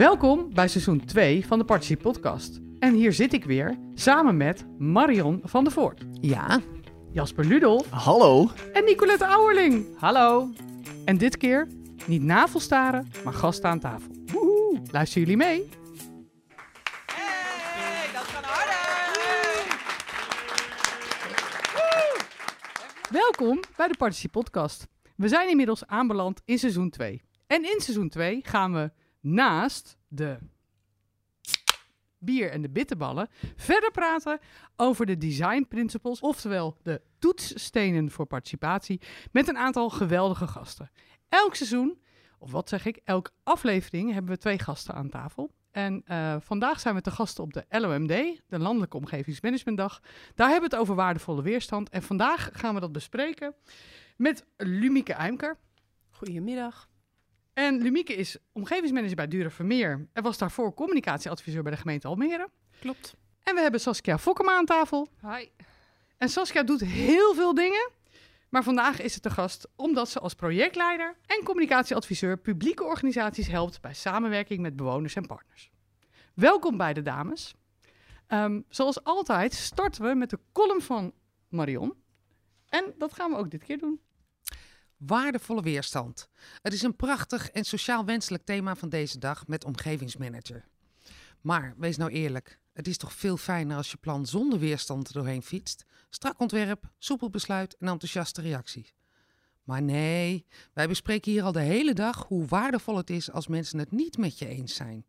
Welkom bij seizoen 2 van de Partnership Podcast. En hier zit ik weer samen met Marion van der Voort, Ja. Jasper Ludolf Hallo. en Nicolette Auerling. Hallo. En dit keer niet navelstaren, maar gasten aan tafel. Woehoe. Luisteren jullie mee? Hey, dat gaat harder. Welkom bij de Partnership Podcast. We zijn inmiddels aanbeland in seizoen 2. En in seizoen 2 gaan we naast de bier en de bitterballen verder praten over de design principles, oftewel de toetsstenen voor participatie, met een aantal geweldige gasten. Elk seizoen, of wat zeg ik, elke aflevering hebben we twee gasten aan tafel. En eh, vandaag zijn we te gast op de LOMD, de Landelijke Omgevingsmanagementdag. Daar hebben we het over waardevolle weerstand. En vandaag gaan we dat bespreken met Lumieke Eimker. Goedemiddag. En Lumieke is omgevingsmanager bij Dure Vermeer en was daarvoor communicatieadviseur bij de gemeente Almere. Klopt. En we hebben Saskia Fokkema aan tafel. Hi. En Saskia doet heel veel dingen. Maar vandaag is ze te gast omdat ze als projectleider en communicatieadviseur publieke organisaties helpt bij samenwerking met bewoners en partners. Welkom bij de dames. Ehm, zoals altijd starten we met de column van Marion. En dat gaan we ook dit keer doen. Waardevolle weerstand. Het is een prachtig en sociaal wenselijk thema van deze dag met omgevingsmanager. Maar wees nou eerlijk, het is toch veel fijner als je plan zonder weerstand er doorheen fietst. Strak ontwerp, soepel besluit en enthousiaste reacties. Maar nee, wij bespreken hier al de hele dag hoe waardevol het is als mensen het niet met je eens zijn.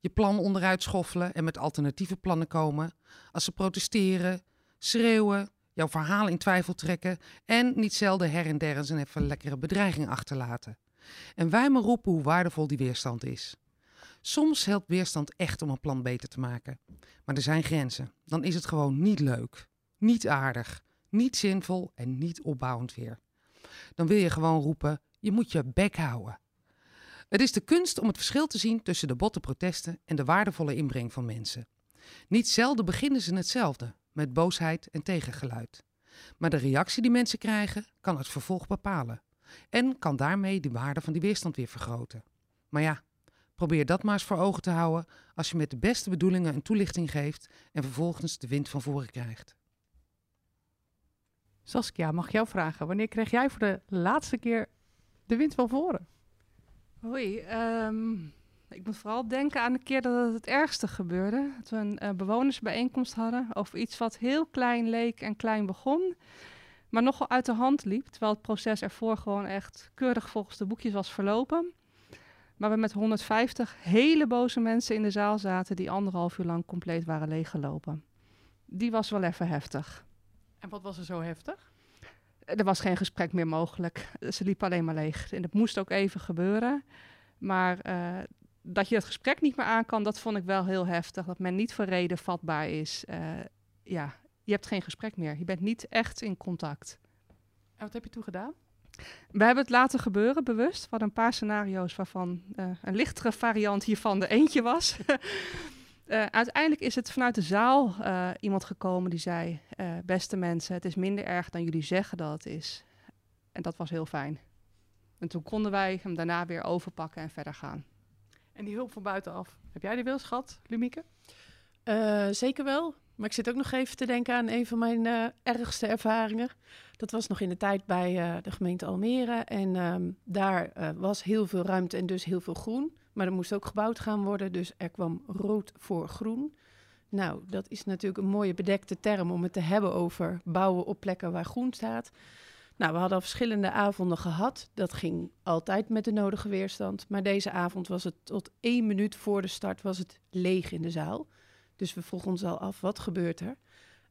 Je plan onderuit schoffelen en met alternatieve plannen komen. Als ze protesteren, schreeuwen, jouw verhaal in twijfel trekken en niet zelden her en der eens een even lekkere bedreiging achterlaten. En wij maar roepen hoe waardevol die weerstand is. Soms helpt weerstand echt om een plan beter te maken. Maar er zijn grenzen. Dan is het gewoon niet leuk, niet aardig, niet zinvol en niet opbouwend weer. Dan wil je gewoon roepen: je moet je bek houden. Het is de kunst om het verschil te zien tussen de botte protesten en de waardevolle inbreng van mensen. Niet zelden beginnen ze hetzelfde, met boosheid en tegengeluid. Maar de reactie die mensen krijgen, kan het vervolg bepalen. En kan daarmee de waarde van die weerstand weer vergroten. Maar ja, probeer dat maar eens voor ogen te houden als je met de beste bedoelingen een toelichting geeft en vervolgens de wind van voren krijgt. Saskia, mag ik jou vragen, wanneer kreeg jij voor de laatste keer de wind van voren? Hoi, ehm, ik moet vooral denken aan de keer dat het het ergste gebeurde. Dat we een eh, bewonersbijeenkomst hadden over iets wat heel klein leek en klein begon, maar nogal uit de hand liep. Terwijl het proces ervoor gewoon echt keurig volgens de boekjes was verlopen. Maar we met 150 hele boze mensen in de zaal zaten die anderhalf uur lang compleet waren leeggelopen. Die was wel even heftig. En wat was er zo heftig? Er was geen gesprek meer mogelijk. Ze liep alleen maar leeg. En dat moest ook even gebeuren. Maar eh, dat je het gesprek niet meer aan kan, dat vond ik wel heel heftig. Dat men niet voor reden vatbaar is. Eh, ja, je hebt geen gesprek meer. Je bent niet echt in contact. En wat heb je toen gedaan? We hebben het laten gebeuren, bewust. We hadden een paar scenario's waarvan eh, een lichtere variant hiervan de eentje was. Eh, uiteindelijk is het vanuit de zaal iemand gekomen die zei: Beste mensen, het is minder erg dan jullie zeggen dat het is. En dat was heel fijn. En toen konden wij hem daarna weer overpakken en verder gaan. En die hulp van buitenaf, heb jij die wel gehad, Lumieke? Eh, zeker wel. Maar ik zit ook nog even te denken aan een van mijn eh, ergste ervaringen. Dat was nog in de tijd bij eh, de gemeente Almere. En ehm, daar was heel veel ruimte en dus heel veel groen. Maar er moest ook gebouwd gaan worden, dus er kwam rood voor groen. Nou, dat is natuurlijk een mooie bedekte term om het te hebben over bouwen op plekken waar groen staat. Nou, we hadden al verschillende avonden gehad. Dat ging altijd met de nodige weerstand. Maar deze avond was het tot één minuut voor de start was het leeg in de zaal. Dus we vroegen ons al af, wat gebeurt er?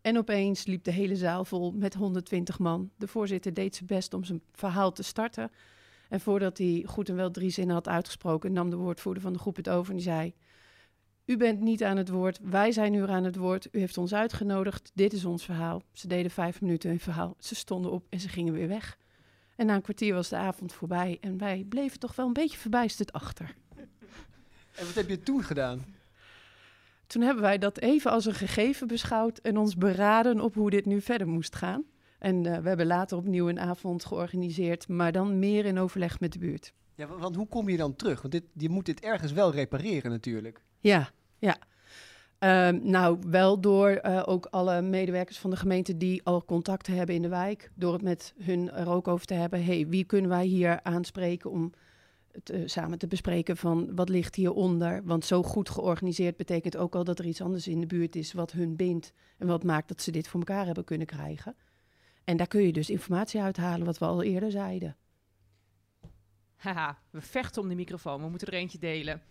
En opeens liep de hele zaal vol met 120 man. De voorzitter deed zijn best om zijn verhaal te starten. En voordat hij goed en wel drie zinnen had uitgesproken, nam de woordvoerder van de groep het over en die zei... U bent niet aan het woord, wij zijn nu aan het woord. U heeft ons uitgenodigd, dit is ons verhaal. Ze deden vijf minuten hun verhaal, ze stonden op en ze gingen weer weg. En na een kwartier was de avond voorbij en wij bleven toch wel een beetje verbijsterd achter. En wat heb je toen gedaan? Toen hebben wij dat even als een gegeven beschouwd en ons beraden op hoe dit nu verder moest gaan. En eh, we hebben later opnieuw een avond georganiseerd, maar dan meer in overleg met de buurt. Ja, wa- want hoe kom je dan terug? Want dit, je moet dit ergens wel repareren natuurlijk. Ja, ja. Ehm, nou, wel door eh, ook alle medewerkers van de gemeente die al contacten hebben in de wijk. Door het met hun er ook over te hebben. hey, wie kunnen wij hier aanspreken om eh, samen te bespreken van wat ligt hieronder? Want zo goed georganiseerd betekent ook al dat er iets anders in de buurt is wat hun bindt. En wat maakt dat ze dit voor elkaar hebben kunnen krijgen. En daar kun je dus informatie uithalen, wat we al eerder zeiden. Haha, we vechten om de microfoon. We moeten er eentje delen.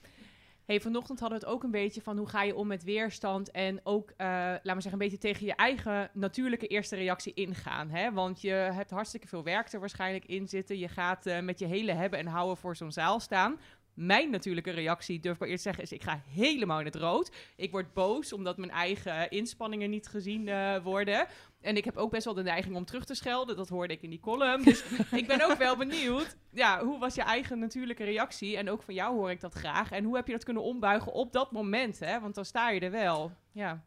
Hey, vanochtend hadden we het ook een beetje van hoe ga je om met weerstand en ook, eh laat maar zeggen, een beetje tegen je eigen natuurlijke eerste reactie ingaan. Hè? Want je hebt hartstikke veel werk er waarschijnlijk in zitten. Je gaat eh, met je hele hebben en houden voor zo'n zaal staan. Mijn natuurlijke reactie, durf ik wel eerst te zeggen, is ik ga helemaal in het rood. Ik word boos omdat mijn eigen inspanningen niet gezien eh, worden. En ik heb ook best wel de neiging om terug te schelden. Dat hoorde ik in die column. Dus ik ben ook wel benieuwd. Ja, hoe was je eigen natuurlijke reactie? En ook van jou hoor ik dat graag. En hoe heb je dat kunnen ombuigen op dat moment? Hè? Want dan sta je er wel. Ja.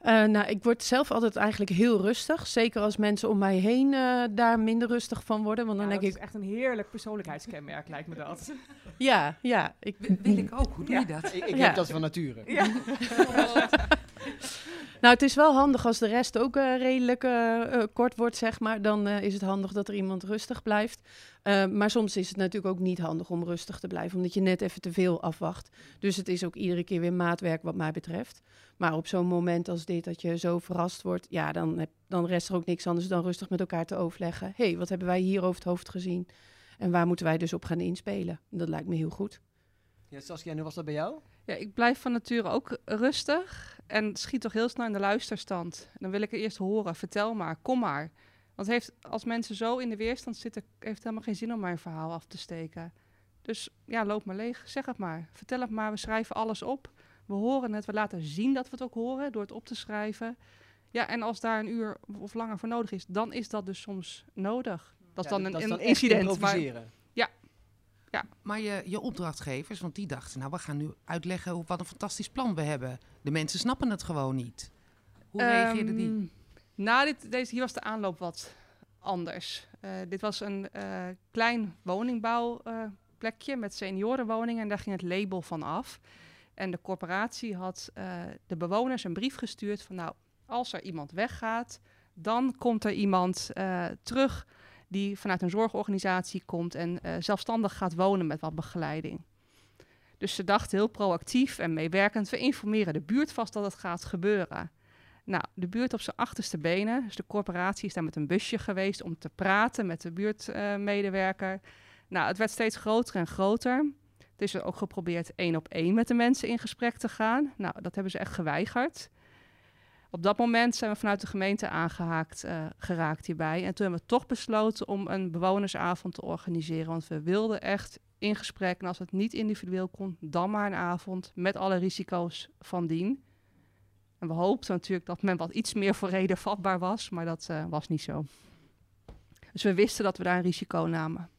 Eh, nou, ik word zelf altijd eigenlijk heel rustig. Zeker als mensen om mij heen eh, daar minder rustig van worden. Want dan Ja, denk dat ik, is echt een heerlijk persoonlijkheidskenmerk, lijkt me dat. ja, ja. Ik, Wil wil ik ook. Hoe doe je dat? Ik, ik Ja. heb dat van nature. Ja. Nou, het is wel handig als de rest ook eh, redelijk eh, eh, kort wordt, zeg maar. Dan is het handig dat er iemand rustig blijft. Maar soms is het natuurlijk ook niet handig om rustig te blijven, omdat je net even te veel afwacht. Dus het is ook iedere keer weer maatwerk wat mij betreft. Maar op zo'n moment als dit, dat je zo verrast wordt, ja, dan, heb, dan rest er ook niks anders dan rustig met elkaar te overleggen. Hey, wat hebben wij hier over het hoofd gezien? En waar moeten wij dus op gaan inspelen? Dat lijkt me heel goed. Ja, Saskia, en hoe was dat bij jou? Ja, ik blijf van nature ook rustig en schiet toch heel snel in de luisterstand. Dan wil ik het eerst horen, vertel maar, kom maar. Want heeft, als mensen zo in de weerstand zitten, heeft het helemaal geen zin om mijn verhaal af te steken. Dus ja, loop maar leeg, zeg het maar. Vertel het maar, we schrijven alles op. We horen het, we laten zien dat we het ook horen door het op te schrijven. Ja, en als daar een uur of langer voor nodig is, dan is dat dus soms nodig. Dat is Ja, dan een, dat incident. Maar, improviseren. Maar je, je opdrachtgevers, want die dachten, nou, we gaan nu uitleggen hoe, wat een fantastisch plan we hebben. De mensen snappen het gewoon niet. Hoe reageerden die? Ehm, Nou, dit, deze, hier was de aanloop wat anders. Eh, dit was een eh, klein woningbouwplekje met seniorenwoningen en daar ging het label van af. En de corporatie had eh, de bewoners een brief gestuurd van nou, als er iemand weggaat, dan komt er iemand terug die vanuit een zorgorganisatie komt en eh, zelfstandig gaat wonen met wat begeleiding. Dus ze dachten heel proactief en meewerkend, we informeren de buurt vast dat het gaat gebeuren. Nou, de buurt op zijn achterste benen. Dus de corporatie is daar met een busje geweest om te praten met de buurtmedewerker. nou, het werd steeds groter en groter. Het is ook geprobeerd één op één met de mensen in gesprek te gaan. Nou, dat hebben ze echt geweigerd. Op dat moment zijn we vanuit de gemeente aangehaakt eh, geraakt hierbij. En toen hebben we toch besloten om een bewonersavond te organiseren. Want we wilden echt in gesprek. En als het niet individueel kon, dan maar een avond met alle risico's van dien. En we hoopten natuurlijk dat men wat iets meer voor reden vatbaar was, maar dat eh, was niet zo. Dus we wisten dat we daar een risico namen.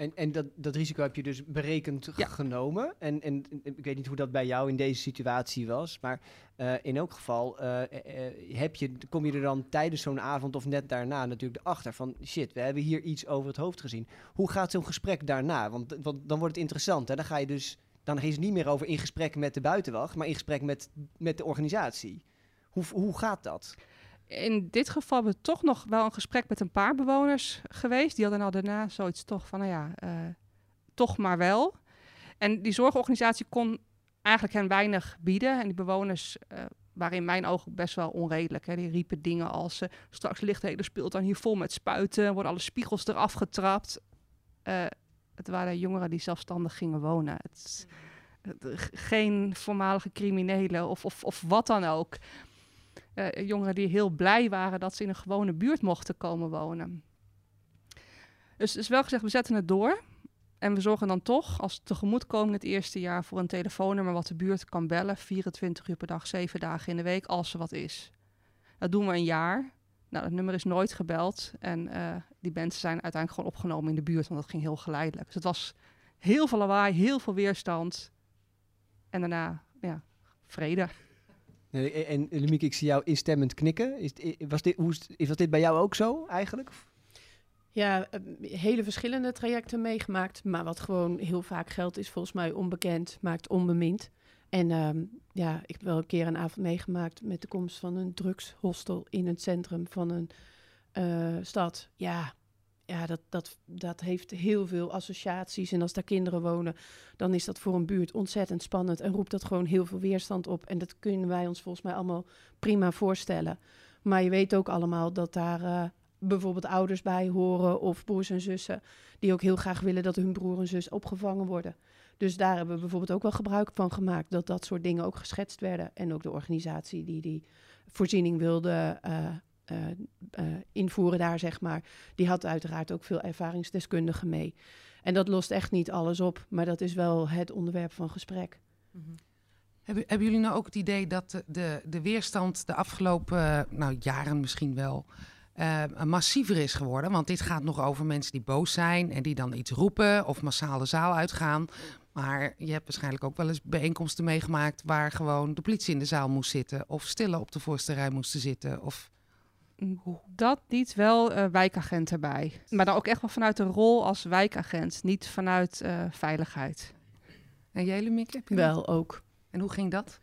En, en dat, dat risico heb je dus berekend Ja. genomen. En, en ik weet niet hoe dat bij jou in deze situatie was. Maar eh, in elk geval eh, eh, heb je, kom je er dan tijdens zo'n avond of net daarna natuurlijk erachter van... shit, we hebben hier iets over het hoofd gezien. Hoe gaat zo'n gesprek daarna? Want, want dan wordt het interessant. Hè? Dan ga je dus... Dan is het niet meer over in gesprek met de buitenwacht, maar in gesprek met, met de organisatie. Hoe, hoe gaat dat? In dit geval hebben we toch nog wel een gesprek met een paar bewoners geweest. Die hadden al daarna zoiets toch van, nou ja, eh, toch maar wel. En die zorgorganisatie kon eigenlijk hen weinig bieden. En die bewoners eh, waren in mijn ogen best wel onredelijk. Hè. Die riepen dingen als, eh, straks ligt de hele speeltuin hier vol met spuiten. Worden alle spiegels eraf getrapt. Het waren jongeren die zelfstandig gingen wonen. Het, g- geen voormalige criminelen of, of, of wat dan ook. Eh, jongeren die heel blij waren dat ze in een gewone buurt mochten komen wonen. Dus is wel gezegd, we zetten het door. En we zorgen dan toch als tegemoetkoming het eerste jaar voor een telefoonnummer wat de buurt kan bellen. 24 uur per dag, 7 dagen in de week, als er wat is. Dat doen we een jaar. Nou, dat nummer is nooit gebeld. En eh, die mensen zijn uiteindelijk gewoon opgenomen in de buurt, want dat ging heel geleidelijk. Dus het was heel veel lawaai, heel veel weerstand. En daarna, ja, vrede. En, Lemieke, ik zie jou instemmend knikken. Is, was, dit, hoe was dit bij jou ook zo eigenlijk? Ja, eh, hele verschillende trajecten meegemaakt. Maar wat gewoon heel vaak geldt, is volgens mij onbekend, maakt onbemind. En ehm, ja, ik heb wel een keer een avond meegemaakt met de komst van een drugshostel in het centrum van een eh, stad. Ja, ja dat, dat, dat heeft heel veel associaties. En als daar kinderen wonen, dan is dat voor een buurt ontzettend spannend en roept dat gewoon heel veel weerstand op. En dat kunnen wij ons volgens mij allemaal prima voorstellen. Maar je weet ook allemaal dat daar eh, bijvoorbeeld ouders bij horen of broers en zussen, die ook heel graag willen dat hun broer en zus opgevangen worden. Dus daar hebben we bijvoorbeeld ook wel gebruik van gemaakt, dat dat soort dingen ook geschetst werden. En ook de organisatie die die voorziening wilde eh, invoeren daar, zeg maar, die had uiteraard ook veel ervaringsdeskundigen mee. En dat lost echt niet alles op, maar dat is wel het onderwerp van gesprek. Hebben, hebben jullie nou ook het idee dat de, de, weerstand de afgelopen nou, jaren misschien wel eh, massiever is geworden? Want dit gaat nog over mensen die boos zijn en die dan iets roepen of massaal de zaal uitgaan. Maar je hebt waarschijnlijk ook wel eens bijeenkomsten meegemaakt waar gewoon de politie in de zaal moest zitten of stillen op de voorste rij moesten zitten. Of Dat niet, wel eh, wijkagent erbij. Maar dan ook echt wel vanuit de rol als wijkagent, niet vanuit eh, veiligheid. en jij, Lumieke? heb je dat? Wel ook. En hoe ging dat?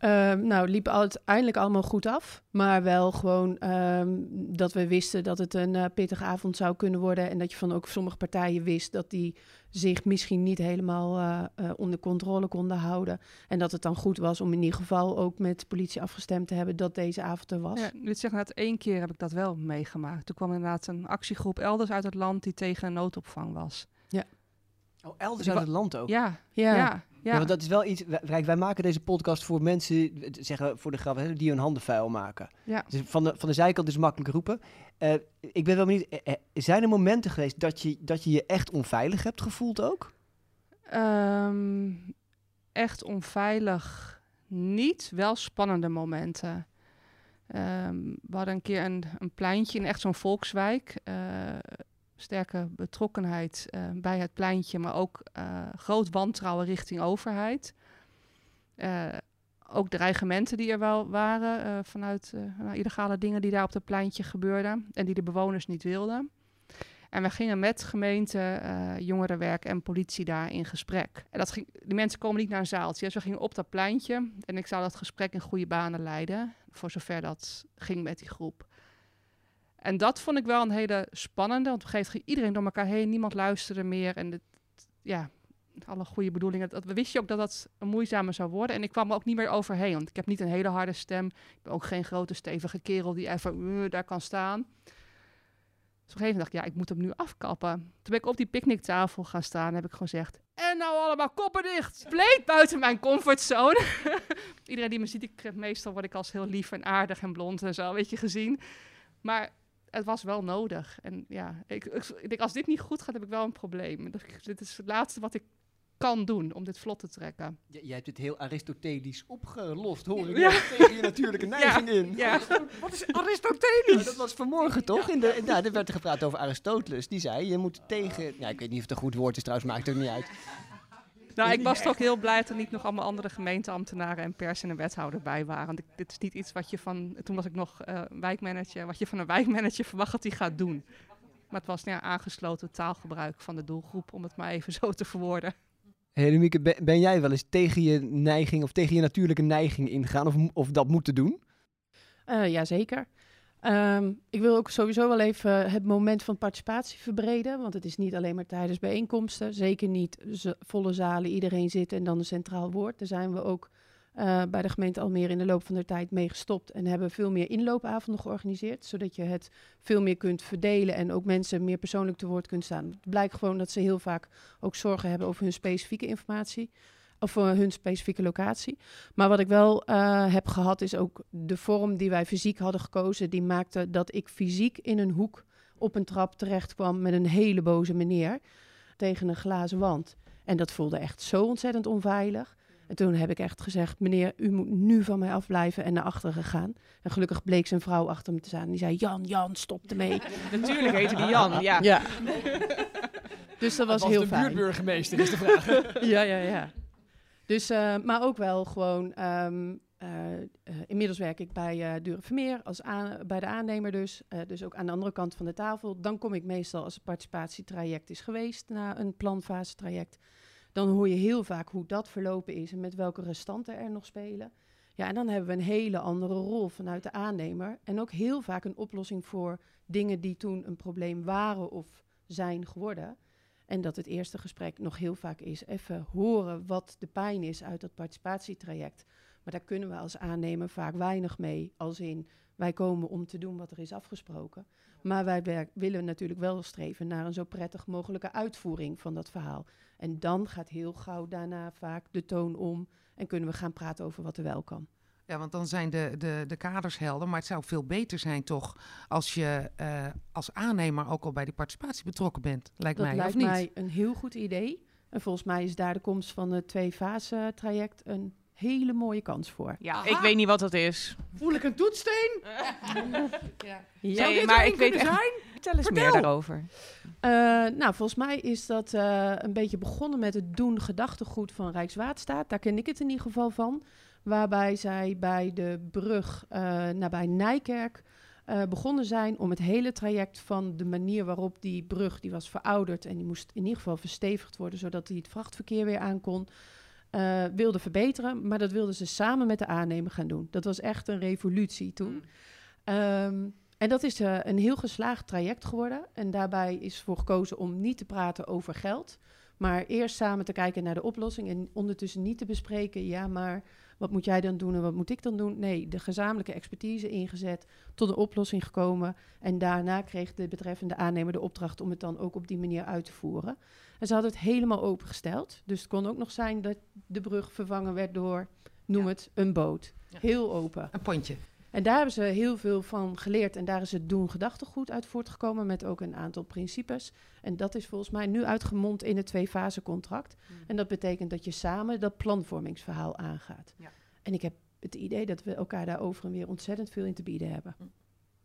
Ehm, nou, het liep uiteindelijk allemaal goed af. Maar wel gewoon ehm, dat we wisten dat het een eh, pittige avond zou kunnen worden. En dat je van ook sommige partijen wist dat die zich misschien niet helemaal eh, eh, onder controle konden houden. En dat het dan goed was om in ieder geval ook met de politie afgestemd te hebben dat deze avond er was. Ja, dit zeg inderdaad één keer heb ik dat wel meegemaakt. Toen kwam inderdaad een actiegroep elders uit het land die tegen een noodopvang was. Oh, elders uit het land ook. Ja, ja, ja. Ja, want dat is wel iets. wij- Kijk, wij maken deze podcast voor mensen, zeggen voor de grap, hè, die hun handen vuil maken. Ja. Dus van de, van de zijkant is makkelijk roepen. Eh, ik ben wel benieuwd, eh, eh, zijn er momenten geweest dat je, dat je je echt onveilig hebt gevoeld ook? Ehm, echt onveilig niet, wel spannende momenten. Ehm, we hadden een keer een, een pleintje in echt zo'n volkswijk. eh, sterke betrokkenheid eh, bij het pleintje, maar ook eh, groot wantrouwen richting overheid. Eh, ook dreigementen die er wel waren vanuit nou, illegale dingen die daar op het pleintje gebeurden en die de bewoners niet wilden. En we gingen met gemeente, jongerenwerk en politie daar in gesprek. En dat ging, die mensen komen niet naar een zaaltje. Dus we gingen op dat pleintje. En ik zou dat gesprek in goede banen leiden. Voor zover dat ging met die groep. En dat vond ik wel een hele spannende. Want op een gegeven moment iedereen door elkaar heen. Niemand luisterde meer. En het, ja, alle goede bedoelingen. Dat, we wisten ook dat dat een moeizame zou worden. En ik kwam er ook niet meer overheen. Want ik heb niet een hele harde stem. Ik ben ook geen grote stevige kerel die even uh, daar kan staan. Dus op gegeven moment dacht ik, ja, ik moet hem nu afkappen. Toen ben ik op die picknicktafel gaan staan heb ik gezegd... En nou allemaal koppen dicht! Buiten mijn comfortzone. Iedereen die me ziet, ik, meestal word ik als heel lief en aardig en blond en zo, weet je, gezien. Maar het was wel nodig. En ja, ik, ik, ik denk, als dit niet goed gaat, heb ik wel een probleem. Dit is het laatste wat ik kan doen om dit vlot te trekken. J- jij hebt het heel aristotelisch opgelost, hoor ik. Ja. Tegen je natuurlijke neiging in. Ja. Wat is Aristoteles? dat was vanmorgen toch? In de, nou, er werd er gepraat over Aristoteles. Die zei, je moet tegen... Ja, ik weet niet of het een goed woord is trouwens, maakt het ook niet uit. Nou, ik was toch heel blij dat er niet nog allemaal andere gemeenteambtenaren en pers en een wethouder bij waren. Want dit is niet iets wat je van, toen was ik nog eh, wijkmanager, wat je van een wijkmanager verwacht dat hij gaat doen. Maar het was nou ja, aangesloten taalgebruik van de doelgroep, om het maar even zo te verwoorden. Hey, Lumieke, ben, jij wel eens tegen je neiging of tegen je natuurlijke neiging ingegaan of, of dat moeten doen? Eh jazeker. Ehm, ik wil ook sowieso wel even het moment van participatie verbreden. Want het is niet alleen maar tijdens bijeenkomsten. Zeker niet volle zalen, iedereen zit en dan een centraal woord. Daar zijn we ook eh, bij de gemeente Almere in de loop van de tijd mee gestopt. En hebben veel meer inloopavonden georganiseerd. Zodat je het veel meer kunt verdelen en ook mensen meer persoonlijk te woord kunt staan. Het blijkt gewoon dat ze heel vaak ook zorgen hebben over hun specifieke informatie. Of voor hun specifieke locatie. Maar wat ik wel eh, heb gehad, is ook de vorm die wij fysiek hadden gekozen. Die maakte dat ik fysiek in een hoek op een trap terecht kwam met een hele boze meneer tegen een glazen wand. En dat voelde echt zo ontzettend onveilig. En toen heb ik echt gezegd, meneer, u moet nu van mij afblijven en naar achteren gegaan. En gelukkig bleek zijn vrouw achter me te staan. Die zei, Jan, Jan, stop ermee. Natuurlijk heette die Jan, ja. ja. Dus dat was, heel fijn. buurtburgemeester, is de vraag. ja, ja, ja. Dus, eh, maar ook wel gewoon, ehm, eh, eh, inmiddels werk ik bij uh, Dure Vermeer, als aan, bij de aannemer dus. Dus ook aan de andere kant van de tafel. Dan kom ik meestal als het participatietraject is geweest, na een planfase traject. Dan hoor je heel vaak hoe dat verlopen is en met welke restanten er nog spelen. Ja, en dan hebben we een hele andere rol vanuit de aannemer. En ook heel vaak een oplossing voor dingen die toen een probleem waren of zijn geworden. En dat het eerste gesprek nog heel vaak is even horen wat de pijn is uit dat participatietraject. Maar daar kunnen we als aannemer vaak weinig mee. Als in, wij komen om te doen wat er is afgesproken. Maar wij willen natuurlijk wel streven naar een zo prettig mogelijke uitvoering van dat verhaal. En dan gaat heel gauw daarna vaak de toon om en kunnen we gaan praten over wat er wel kan. Ja, want dan zijn de, de, de kaders helder. Maar het zou veel beter zijn toch als je uh, als aannemer ook al bij die participatie betrokken bent. Lijkt dat mij, lijkt of niet? mij een heel goed idee. En volgens mij is daar de komst van het twee-fase traject een hele mooie kans voor. Ja, Aha. ik weet niet wat dat is. Voel ik een toetssteen? Ja. Zou dit maar ik weet echt- zijn? Vertel eens Vertel. meer daarover. Eh, nou, volgens mij is dat eh, een beetje begonnen met het doen gedachtegoed van Rijkswaterstaat. Daar ken ik het in ieder geval van. Waarbij zij bij de brug eh, nabij Nijkerk eh, begonnen zijn om het hele traject van de manier waarop die brug, die was verouderd en die moest in ieder geval verstevigd worden, zodat die het vrachtverkeer weer aan kon, eh, wilde verbeteren. Maar dat wilden ze samen met de aannemer gaan doen. Dat was echt een revolutie toen. Ehm, en dat is een heel geslaagd traject geworden. En daarbij is voor gekozen om niet te praten over geld. Maar eerst samen te kijken naar de oplossing. En ondertussen niet te bespreken. Ja, maar wat moet jij dan doen en wat moet ik dan doen? Nee, de gezamenlijke expertise ingezet. Tot een oplossing gekomen. En daarna kreeg de betreffende aannemer de opdracht om het dan ook op die manier uit te voeren. En ze hadden het helemaal opengesteld. Dus het kon ook nog zijn dat de brug vervangen werd door, noem Ja. het, een boot. Ja. Heel open. Een pontje. En daar hebben ze heel veel van geleerd. En daar is het doen gedachtegoed uit voortgekomen met ook een aantal principes. En dat is volgens mij nu uitgemond in het twee-fase contract. En dat betekent dat je samen dat planvormingsverhaal aangaat. Ja. En ik heb het idee dat we elkaar daar over en weer ontzettend veel in te bieden hebben.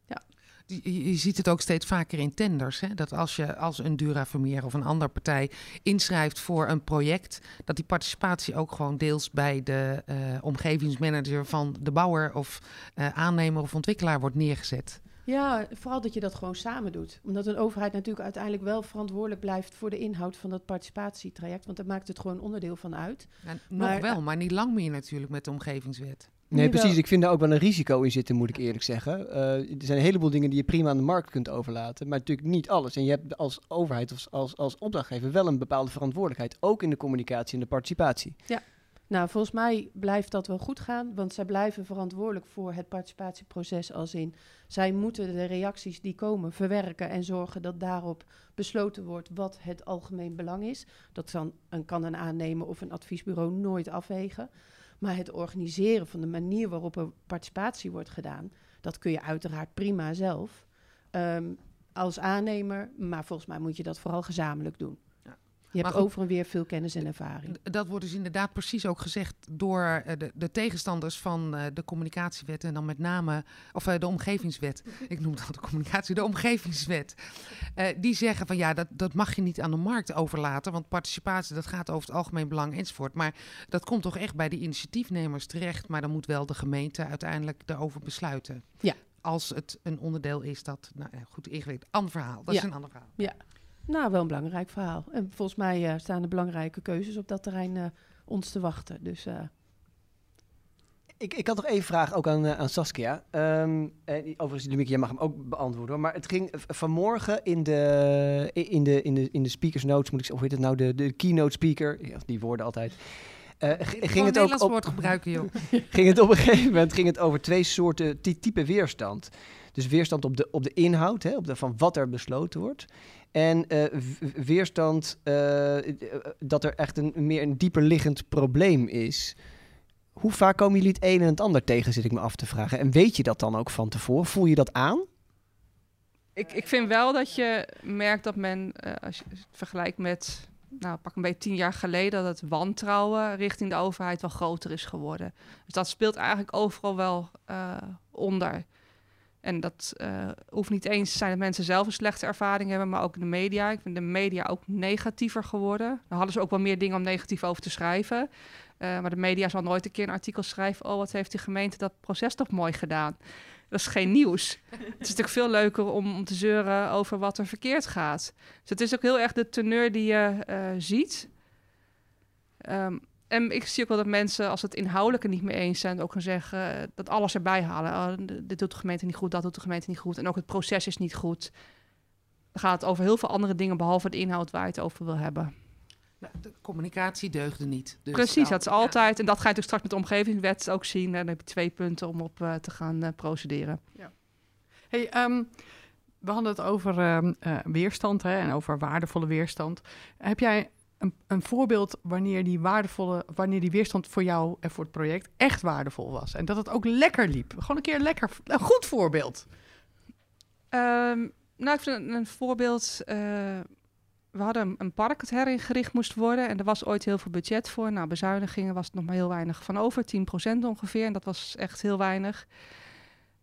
Je, je- je ziet het ook steeds vaker in tenders. Hè? Dat als je als een Dura Vermeer of een andere partij inschrijft voor een project, dat die participatie ook gewoon deels bij de eh, omgevingsmanager van de bouwer of eh, aannemer of ontwikkelaar wordt neergezet. Ja, vooral dat je dat gewoon samen doet. Omdat een overheid natuurlijk uiteindelijk wel verantwoordelijk blijft voor de inhoud van dat participatietraject. Want daar maakt het gewoon onderdeel van uit. Nog Maar- wel, maar niet lang meer natuurlijk met de omgevingswet. Nee, precies. Ik vind daar ook wel een risico in zitten, moet ik eerlijk zeggen. Eh, er zijn een heleboel dingen die je prima aan de markt kunt overlaten, maar natuurlijk niet alles. En je hebt als overheid of als, als opdrachtgever wel een bepaalde verantwoordelijkheid, ook in de communicatie en de participatie. Nou, volgens mij blijft dat wel goed gaan, want zij blijven verantwoordelijk voor het participatieproces als in. Zij moeten de reacties die komen verwerken en zorgen dat daarop besloten wordt wat het algemeen belang is. Dat kan een, kan een aannemer of een adviesbureau nooit afwegen. Maar het organiseren van de manier waarop er participatie wordt gedaan, dat kun je uiteraard prima zelf ehm, als aannemer. Maar volgens mij moet je dat vooral gezamenlijk doen. Ja. Je Maar hebt goed, over en weer veel kennis en ervaring. Dat wordt dus inderdaad precies ook gezegd door eh, de, de tegenstanders van eh, de communicatiewet en dan met name, of eh, de omgevingswet. Ik noem het al de communicatie, de omgevingswet. Die zeggen van ja, dat, dat mag je niet aan de markt overlaten, want participatie dat gaat over het algemeen belang enzovoort. Maar dat komt toch echt bij de initiatiefnemers terecht, maar dan moet wel de gemeente uiteindelijk daarover besluiten. Ja. Als het een onderdeel is dat, nou ja, goed, ingewikkeld, ander verhaal. Dat Ja. is een ander verhaal. Nou, wel een belangrijk verhaal. En volgens mij eh, staan er belangrijke keuzes op dat terrein eh, ons te wachten. Dus eh, Ik, ik had nog één vraag ook aan, aan Saskia. Ehm eh, overigens, Lumieke, jij mag hem ook beantwoorden. hoor. Maar het ging vanmorgen in de, in de, in de, in de speakers notes, moet ik zeggen, of heet het nou, de, de keynote speaker, ja, die woorden altijd. Eh, g- ging, het ook Nederlands op, woord gebruiken, joh. ging het op een gegeven moment ging het over twee soorten ty- type weerstand. Dus weerstand op de, op de inhoud, hè, op de, van wat er besloten wordt. En eh, weerstand eh, dat er echt een meer een dieper liggend probleem is. Hoe vaak komen jullie het een en het ander tegen, zit ik me af te vragen. En weet je dat dan ook van tevoren? Voel je dat aan? Ik, ik vind wel dat je merkt dat men, eh, als je het vergelijkt met, nou pak een beetje tien jaar geleden, dat het wantrouwen richting de overheid wel groter is geworden. Dus dat speelt eigenlijk overal wel eh, onder. En dat eh, hoeft niet eens te zijn dat mensen zelf een slechte ervaring hebben, maar ook de media. Ik vind de media ook negatiever geworden. Dan hadden ze ook wel meer dingen om negatief over te schrijven. Eh, maar de media zal nooit een keer een artikel schrijven... oh, wat heeft die gemeente dat proces toch mooi gedaan. Dat is geen nieuws. het is natuurlijk veel leuker om, om te zeuren over wat er verkeerd gaat. Dus het is ook heel erg de teneur die je eh, ziet. Ehm, en ik zie ook wel dat mensen, als het inhoudelijke niet mee eens zijn, ook gaan zeggen eh, dat alles erbij halen. Oh, dit doet de gemeente niet goed, dat doet de gemeente niet goed. En ook het proces is niet goed. Dan gaat het over heel veel andere dingen, behalve de inhoud waar je het over wil hebben. Nou, de communicatie deugde niet. Dus Precies, nou, dat is ja. altijd. En dat ga je natuurlijk straks met de omgevingswet ook zien. En dan heb je twee punten om op eh, te gaan eh, procederen. Hey, ehm, we hadden het over ehm, eh, weerstand hè, en over waardevolle weerstand. Heb jij een, een voorbeeld wanneer die waardevolle, wanneer die weerstand voor jou en voor het project echt waardevol was? En dat het ook lekker liep? Gewoon een keer lekker, een goed voorbeeld. Ehm, nou, ik vind een, een voorbeeld. eh, we hadden een, park dat heringericht moest worden. En er was ooit heel veel budget voor. Nou, bezuinigingen was het nog maar heel weinig van over. 10% ongeveer. En dat was echt heel weinig.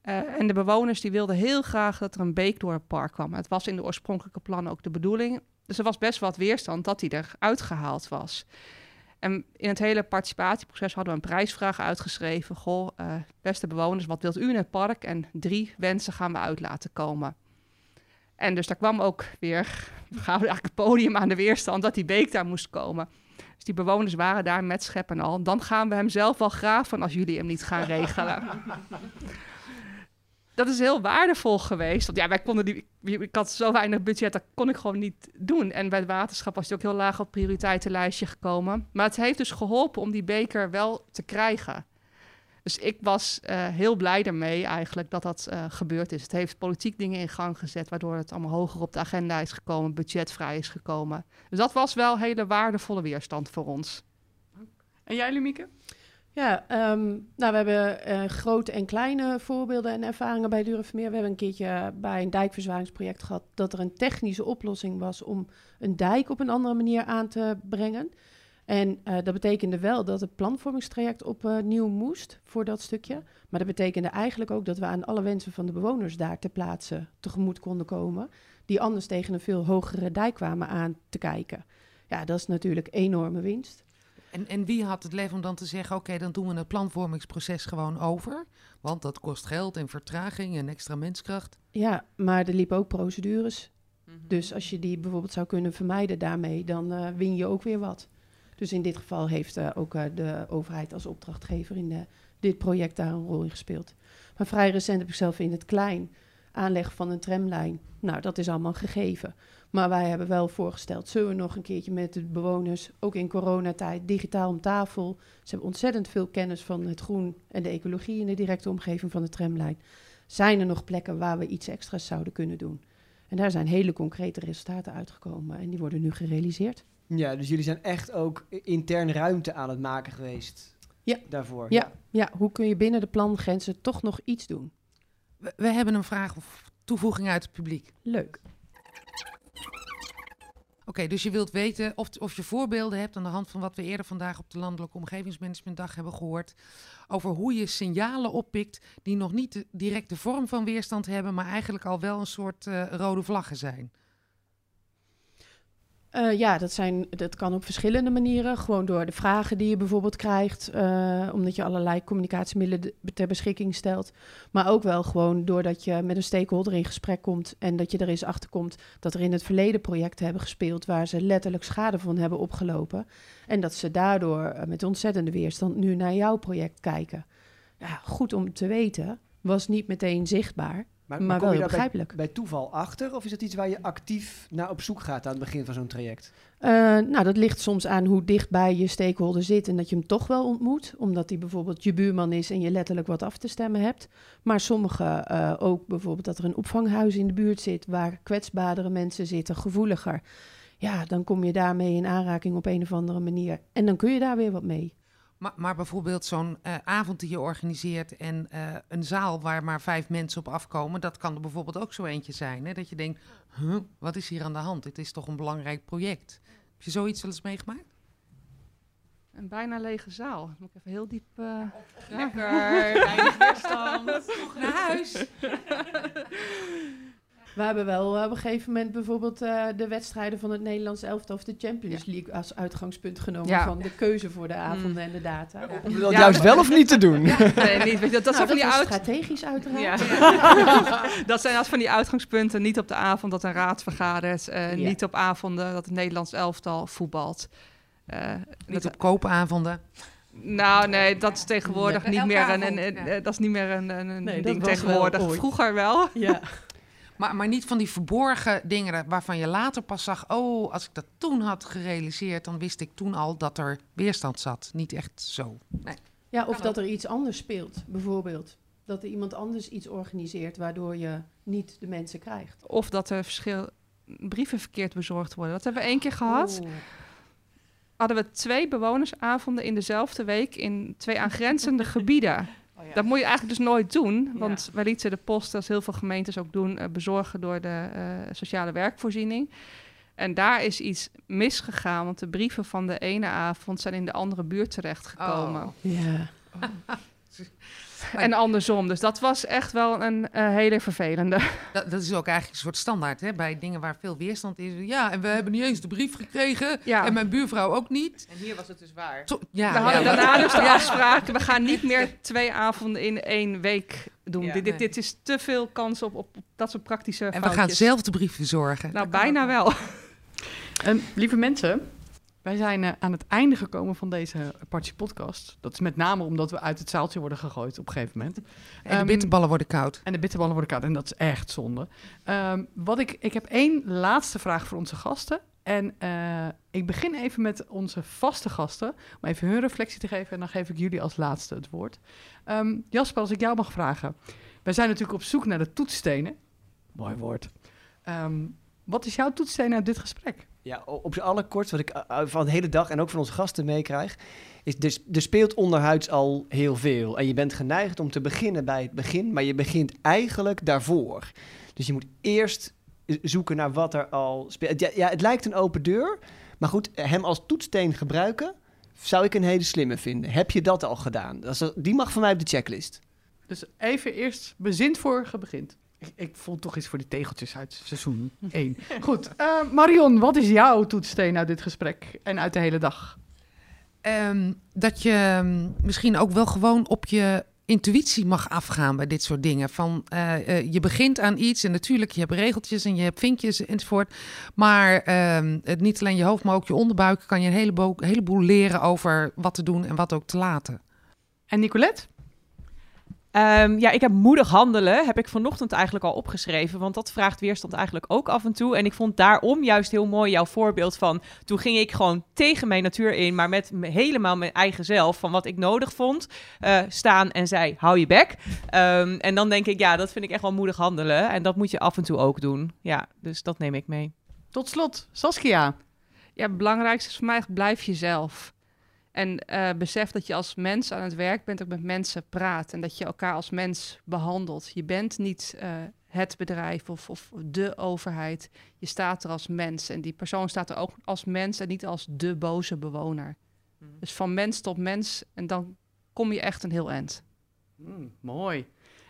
Eh, en de bewoners die wilden heel graag dat er een beek door het park kwam. Het was in de oorspronkelijke plannen ook de bedoeling. Dus er was best wat weerstand dat die eruit gehaald was. En in het hele participatieproces hadden we een prijsvraag uitgeschreven. Goh, eh, beste bewoners, wat wilt u in het park? En drie wensen gaan we uit laten komen. En dus daar kwam ook weer, we gaan eigenlijk het podium aan de weerstand dat die beek daar moest komen. Dus die bewoners waren daar met schep en al. Dan gaan we hem zelf wel graven als jullie hem niet gaan regelen. dat is heel waardevol geweest. Want ja, wij konden die. Ik had zo weinig budget, dat kon ik gewoon niet doen. En bij het waterschap was hij ook heel laag op het prioriteitenlijstje gekomen. Maar het heeft dus geholpen om die beker wel te krijgen. Dus ik was eh, heel blij ermee eigenlijk dat dat eh, gebeurd is. Het heeft politiek dingen in gang gezet, waardoor het allemaal hoger op de agenda is gekomen, budgetvrij is gekomen. Dus dat was wel hele waardevolle weerstand voor ons. En jij, Lumieke? Ja, ehm, nou, we hebben eh, grote en kleine voorbeelden en ervaringen bij Durenvermeer. We hebben een keertje bij een dijkverzwaringsproject gehad dat er een technische oplossing was om een dijk op een andere manier aan te brengen. En eh, dat betekende wel dat het planvormingstraject opnieuw moest voor dat stukje. Maar dat betekende eigenlijk ook dat we aan alle wensen van de bewoners daar ter plaatse tegemoet konden komen. Die anders tegen een veel hogere dijk kwamen aan te kijken. Ja, dat is natuurlijk enorme winst. En, en wie had het lef om dan te zeggen: oké, dan doen we het planvormingsproces gewoon over? Want dat kost geld en vertraging en extra menskracht. Ja, maar er liepen ook procedures. Dus als je die bijvoorbeeld zou kunnen vermijden daarmee, dan eh, win je ook weer wat. Dus in dit geval heeft eh, ook eh, de overheid als opdrachtgever in de, dit project daar een rol in gespeeld. Maar vrij recent heb ik zelf in het klein aanleg van een tramlijn. Nou, dat is allemaal gegeven. Maar wij hebben wel voorgesteld, zullen we nog een keertje met de bewoners, ook in coronatijd, digitaal om tafel. Ze hebben ontzettend veel kennis van het groen en de ecologie in de directe omgeving van de tramlijn. Zijn er nog plekken waar we iets extra's zouden kunnen doen? En daar zijn hele concrete resultaten uitgekomen en die worden nu gerealiseerd. Ja, dus jullie zijn echt ook intern ruimte aan het maken geweest. Ja. Daarvoor. Ja, ja, hoe kun je binnen de plangrenzen toch nog iets doen? We, we hebben een vraag of toevoeging uit het publiek. Leuk. Oké, dus je wilt weten of, of je voorbeelden hebt aan de hand van wat we eerder vandaag op de Landelijke Omgevingsmanagementdag hebben gehoord. Over hoe je signalen oppikt die nog niet de directe vorm van weerstand hebben, maar eigenlijk al wel een soort eh, rode vlaggen zijn. Eh, ja, dat, zijn, dat kan op verschillende manieren. Gewoon door de vragen die je bijvoorbeeld krijgt, eh, omdat je allerlei communicatiemiddelen de- ter beschikking stelt. Maar ook wel gewoon doordat je met een stakeholder in gesprek komt en dat je er eens achter komt dat er in het verleden projecten hebben gespeeld waar ze letterlijk schade van hebben opgelopen. En dat ze daardoor eh, met ontzettende weerstand nu naar jouw project kijken. Ja, goed om te weten, was niet meteen zichtbaar, maar, kom wel je daar bij, begrijpelijk. bij toeval achter? Of is dat iets waar je actief naar op zoek gaat aan het begin van zo'n traject? Eh, nou, dat ligt soms aan hoe dichtbij je stakeholder zit en dat je hem toch wel ontmoet, omdat hij bijvoorbeeld je buurman is en je letterlijk wat af te stemmen hebt. Maar sommige eh, ook bijvoorbeeld dat er een opvanghuis in de buurt zit waar kwetsbaardere mensen zitten, gevoeliger. Ja, dan kom je daarmee in aanraking op een of andere manier en dan kun je daar weer wat mee. Maar, maar bijvoorbeeld zo'n eh, avond die je organiseert en eh, een zaal waar maar vijf mensen op afkomen, dat kan er bijvoorbeeld ook zo eentje zijn. Hè? Dat je denkt, huh, wat is hier aan de hand? Dit is toch een belangrijk project. Heb je zoiets wel eens meegemaakt? Een bijna lege zaal. Moet ik even heel diep... eh, Lekker, weinig weerstand. Naar huis. We hebben wel eh, op een gegeven moment bijvoorbeeld eh, de wedstrijden van het Nederlands elftal of de Champions League als uitgangspunt genomen Ja. van de keuze voor de avonden en de data. Om dat Ja. juist wel of niet te doen. Nee, niet. Weet je, dat, dat, Nou, zijn van die uit, strategisch uiteraard. Ja. dat zijn als van die uitgangspunten. Niet op de avond dat een raad vergadert. eh, Ja. Niet op avonden dat het Nederlands elftal voetbalt. Eh, Niet dat- op koopavonden. Nou, nee, dat is tegenwoordig niet meer een, een, ja. dat is niet meer een, een, een Nee, dat ding wel tegenwoordig. Vroeger wel. Ja. Maar, maar niet van die verborgen dingen waarvan je later pas zag... oh, als ik dat toen had gerealiseerd... dan wist ik toen al dat er weerstand zat. Niet echt zo. Nee. Ja, of dat er iets anders speelt, bijvoorbeeld. Dat er iemand anders iets organiseert waardoor je niet de mensen krijgt. Of dat er verschil, brieven verkeerd bezorgd worden. Dat hebben we één keer gehad. Oh. Hadden we twee bewonersavonden in dezelfde week in twee aangrenzende gebieden. Dat moet je eigenlijk dus nooit doen. Want wij lieten de post, als heel veel gemeentes ook doen, eh, bezorgen door de eh, sociale werkvoorziening. En daar is iets misgegaan, want de brieven van de ene avond zijn in de andere buurt terechtgekomen. Oh. Ja. En andersom. Dus dat was echt wel een eh, hele vervelende. Dat, dat is ook eigenlijk een soort standaard hè? bij dingen waar veel weerstand is. Ja, en we hebben niet eens de brief gekregen. Ja. En mijn buurvrouw ook niet. En hier was het dus waar. Ja, we hadden ja, daarna dus de afspraak, we gaan niet meer twee avonden in één week doen. Ja, dit, dit, nee. dit is te veel kans op, op, dat soort praktische En we gaan zelf de brief verzorgen. Nou, bijna wel. Ehm, lieve mensen, wij zijn eh, aan het einde gekomen van deze Partje podcast. Dat is met name omdat we uit het zaaltje worden gegooid op een gegeven moment. En de Ehm, bitterballen worden koud. En de bitterballen worden koud en dat is echt zonde. Ehm, wat ik, ik heb één laatste vraag voor onze gasten. En eh, ik begin even met onze vaste gasten, om even hun reflectie te geven. En dan geef ik jullie als laatste het woord. Ehm, Jasper, als ik jou mag vragen. Wij zijn natuurlijk op zoek naar de toetsstenen. Mooi woord. Wat is jouw toetssteen uit dit gesprek? Ja, op z'n allerkort, wat ik eh, van de hele dag en ook van onze gasten meekrijg, is dus, er speelt onderhuids al heel veel. En je bent geneigd om te beginnen bij het begin, maar je begint eigenlijk daarvoor. Dus je moet eerst eh, zoeken naar wat er al speelt. Ja, ja, het lijkt een open deur, maar goed, hem als toetssteen gebruiken zou ik een hele slimme vinden. Heb je dat al gedaan? Die mag van mij op de checklist. Dus even eerst bezint voor je begint. Ik, ik voel toch iets voor die tegeltjes uit seizoen 1. Goed, eh, Marion, wat is jouw toetssteen uit dit gesprek en uit de hele dag? Ehm, dat je ehm, misschien ook wel gewoon op je intuïtie mag afgaan bij dit soort dingen. Van, eh, eh, je begint aan iets en natuurlijk, je hebt regeltjes en je hebt vinkjes enzovoort. Maar ehm, het niet alleen je hoofd, maar ook je onderbuik kan je een heleboel, heleboel leren over wat te doen en wat ook te laten. En Nicolette? Ehm, ja, ik heb moedig handelen, heb ik vanochtend eigenlijk al opgeschreven, want dat vraagt weerstand eigenlijk ook af en toe. En ik vond daarom juist heel mooi jouw voorbeeld van, toen ging ik gewoon tegen mijn natuur in, maar met me- helemaal mijn eigen zelf, van wat ik nodig vond, eh, staan en zei, hou je bek. Ehm, en dan denk ik, ja, dat vind ik echt wel moedig handelen en dat moet je af en toe ook doen. Ja, dus dat neem ik mee. Tot slot, Saskia. Ja, het belangrijkste is voor mij, blijf jezelf. En eh, besef dat je als mens aan het werk bent, ook met mensen praat. En dat je elkaar als mens behandelt. Je bent niet eh, het bedrijf of, of de overheid. Je staat er als mens. En die persoon staat er ook als mens en niet als de boze bewoner. Dus van mens tot mens. En dan kom je echt een heel eind. Mm, mooi.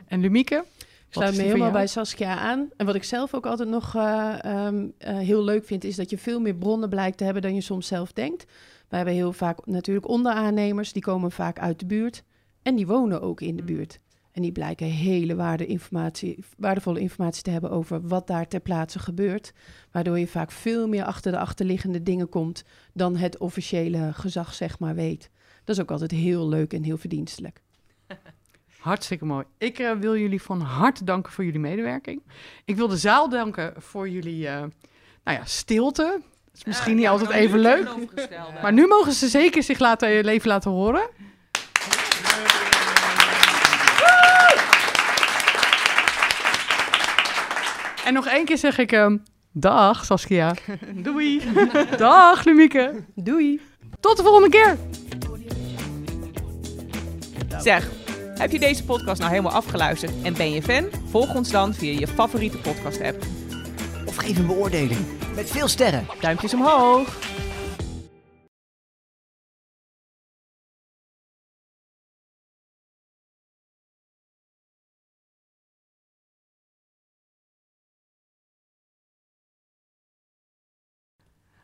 En Lumieke? Ik sluit me helemaal bij Saskia aan. En wat ik zelf ook altijd nog eh, ehm, eh, heel leuk vind, is dat je veel meer bronnen blijkt te hebben dan je soms zelf denkt. We hebben heel vaak natuurlijk onderaannemers, die komen vaak uit de buurt. En die wonen ook in de buurt. En die blijken hele waarde informatie, waardevolle informatie te hebben over wat daar ter plaatse gebeurt. Waardoor je vaak veel meer achter de achterliggende dingen komt dan het officiële gezag zeg maar weet. Dat is ook altijd heel leuk en heel verdienstelijk. Hartstikke mooi. Ik eh, wil jullie van harte danken voor jullie medewerking. Ik wil de zaal danken voor jullie eh, nou ja, stilte. Is misschien niet altijd even leuk. Maar nu mogen ze zeker zich laten, leven laten horen. En nog één keer zeg ik ehm, dag Saskia. Doei. dag Lumieke. Doei! Tot de volgende keer. Zeg, heb je deze podcast nou helemaal afgeluisterd en ben je fan? Volg ons dan via je favoriete podcast app. Of geef een beoordeling. Met veel sterren. Duimpjes omhoog.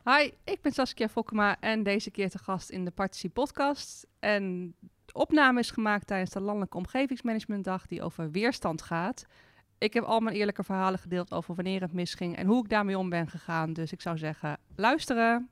Hi, ik ben Saskia Fokkema en deze keer te gast in de Partici Podcast. En de opname is gemaakt tijdens de Landelijke Omgevingsmanagementdag die over weerstand gaat. Ik heb al mijn eerlijke verhalen gedeeld over wanneer het misging en hoe ik daarmee om ben gegaan. Dus ik zou zeggen, luisteren!